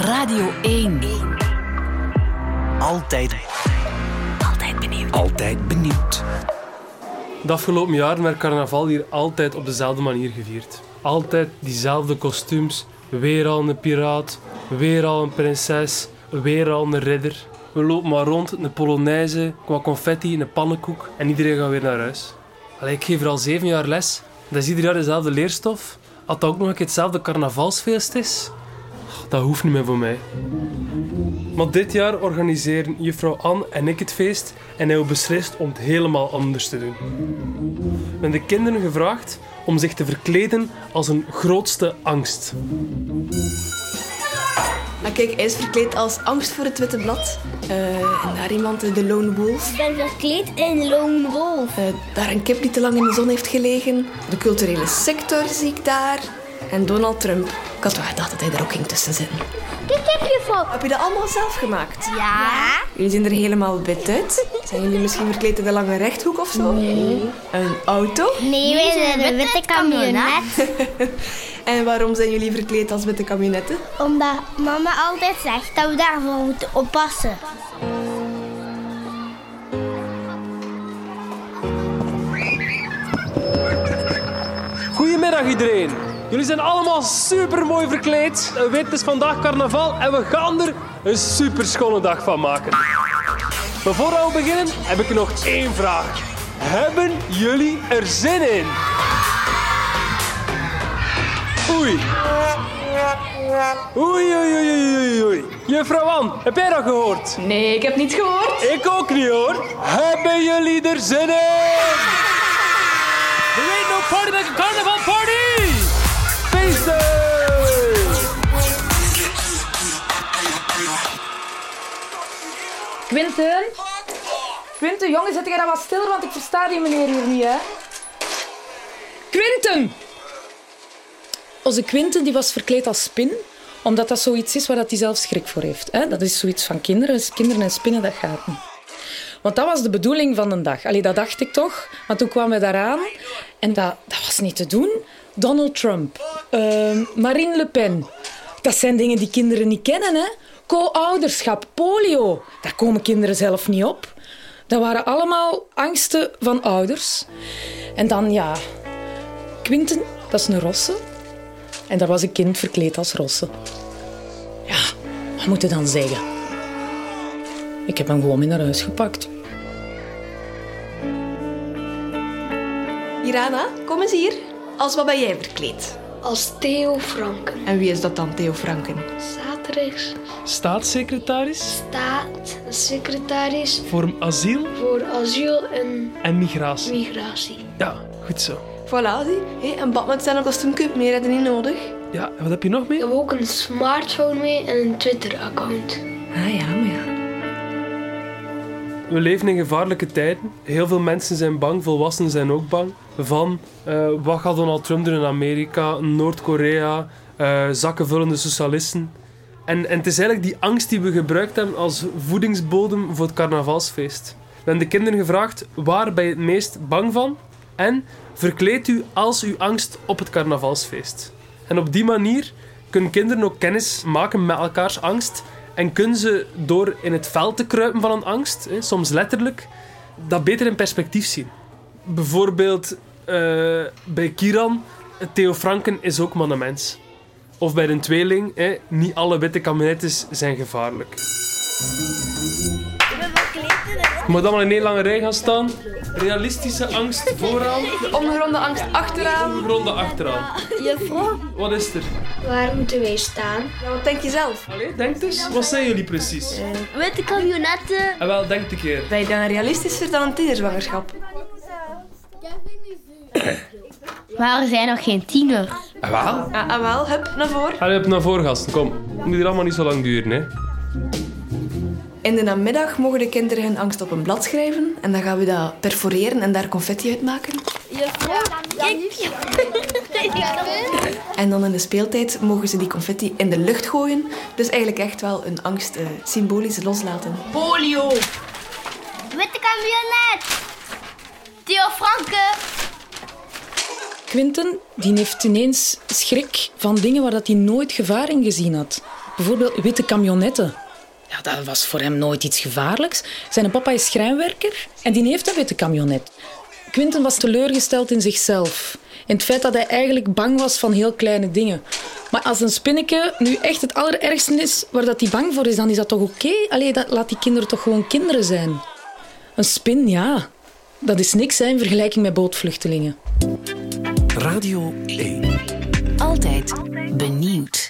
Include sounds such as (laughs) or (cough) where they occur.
Radio 1. Altijd, Altijd benieuwd. altijd benieuwd. De afgelopen jaren werd carnaval hier altijd op dezelfde manier gevierd. Altijd diezelfde kostuums. Weer al een piraat, weer al een prinses, weer al een ridder. We lopen maar rond, een polonaise, wat confetti, een pannenkoek en iedereen gaat weer naar huis. Allee, ik geef er al zeven jaar les. Dat is ieder jaar dezelfde leerstof. Als dat ook nog een keer hetzelfde carnavalsfeest is, dat hoeft niet meer voor mij. Maar dit jaar organiseren juffrouw Anne en ik het feest en hebben we beslist om het helemaal anders te doen. We hebben de kinderen gevraagd om zich te verkleden als een grootste angst. Ah, kijk, hij is verkleed als angst voor het witte blad. Eh, en daar iemand, eh, de lone wolf. Ik ben verkleed in Lone Wolf. Eh, daar een kip die te lang in de zon heeft gelegen. De culturele sector zie ik daar. En Donald Trump. Ik had wel gedacht dat hij er ook ging tussen zitten. Kijk, heb je van. Heb je dat allemaal zelf gemaakt? Ja. Jullie zien er helemaal wit uit. Zijn jullie misschien verkleed in de lange rechthoek of zo? Nee. Een auto? Nee, wij zijn een witte camionet. (laughs) En waarom zijn jullie verkleed als witte camionetten? Omdat mama altijd zegt dat we daarvoor moeten oppassen. Goedemiddag iedereen. Jullie zijn allemaal super mooi verkleed. Wit is vandaag carnaval en we gaan er een super schone dag van maken. Maar voordat we beginnen heb ik nog één vraag. Hebben jullie er zin in? Oei. Oei, oei, oei, oei, oei. Juffrouw Ann, heb jij dat gehoord? Nee, ik heb niet gehoord. Ik ook niet hoor. Hebben jullie er zin in? Er ain't no party like a carnival Quinten? Quinten, jongen, zet jij dan wat stiller, want ik versta die meneer hier niet, hè? Quinten! Onze Quinten die was verkleed als spin, omdat dat zoiets is waar dat hij zelf schrik voor heeft. Hè? Dat is zoiets van kinderen. Kinderen en spinnen, dat gaat niet. Want dat was de bedoeling van de dag. Allee, dat dacht ik toch. Maar toen kwamen we daaraan en dat, dat was niet te doen. Donald Trump, ehm, Marine Le Pen. Dat zijn dingen die kinderen niet kennen. Hè? Co-ouderschap, polio. Daar komen kinderen zelf niet op. Dat waren allemaal angsten van ouders. En dan, ja, Quinten, dat is een rosse. En daar was een kind verkleed als rosse. Ja, wat moet je dan zeggen? Ik heb hem gewoon mee naar huis gepakt. Irana, kom eens hier. Als wat ben jij verkleed? Als Theo Franken. En wie is dat dan, Theo Franken? Zaterdags Staatssecretaris staatssecretaris voor asiel voor asiel en en migratie. migratie. Ja, goed zo. Voilà, zie. Hey, een bad met zijn kostuumje, meer heb je niet nodig. Ja, en wat heb je nog Ik mee? heb ook een smartphone mee en een Twitter-account. Ah ja, maar ja. We leven in gevaarlijke tijden. Heel veel mensen zijn bang, volwassenen zijn ook bang. Van eh, wat gaat Donald Trump doen in Amerika, Noord-Korea, eh, zakkenvullende socialisten. En, en het is eigenlijk die angst die we gebruikt hebben als voedingsbodem voor het carnavalsfeest. We hebben de kinderen gevraagd, waar ben je het meest bang van? En verkleed u als uw angst op het carnavalsfeest. En op die manier kunnen kinderen ook kennis maken met elkaars angst. En kunnen ze door in het veld te kruipen van een angst, hè, soms letterlijk, dat beter in perspectief zien. Bijvoorbeeld eh, bij Kiran, Theo Franken is ook maar een mens. Of bij een tweeling, hè, niet alle witte kabinettes zijn gevaarlijk. Je moet allemaal in één lange rij gaan staan. Realistische angst vooraan, Ongeronde angst achteraan. ronde achteraan. Juffrouw? Wat is er? Waar moeten wij staan? Ja, wat denk je zelf? Allee, denk eens. Wat zijn jullie precies? Witte camionetten. En wel, denk een keer. Ben je dan realistischer dan een tienerzwangerschap? Maar er zijn nog geen tieners. En wel? Ah, ah wel, hup, naar voren. Allee, op naar voren, gasten. Kom. Het moet hier allemaal niet zo lang duren, hè. In de namiddag mogen de kinderen hun angst op een blad schrijven. En dan gaan we dat perforeren en daar confetti uit maken. Kijk. En dan in de speeltijd mogen ze die confetti in de lucht gooien. Dus eigenlijk echt wel een angst eh, symbolisch loslaten. Polio! Witte camionet. Theo Franke. Quinten die heeft ineens schrik van dingen waar dat hij nooit gevaar in gezien had. Bijvoorbeeld witte camionetten. Ja, dat was voor hem nooit iets gevaarlijks. Zijn papa is schrijnwerker en die heeft een witte camionet. Quinten was teleurgesteld in zichzelf. In het feit dat hij eigenlijk bang was van heel kleine dingen. Maar als een spinneke nu echt het allerergste is waar dat hij bang voor is, dan is dat toch oké? Okay? Allee, dat, laat die kinderen toch gewoon kinderen zijn. Een spin, ja. Dat is niks hè, in vergelijking met bootvluchtelingen. Radio 1. Altijd benieuwd.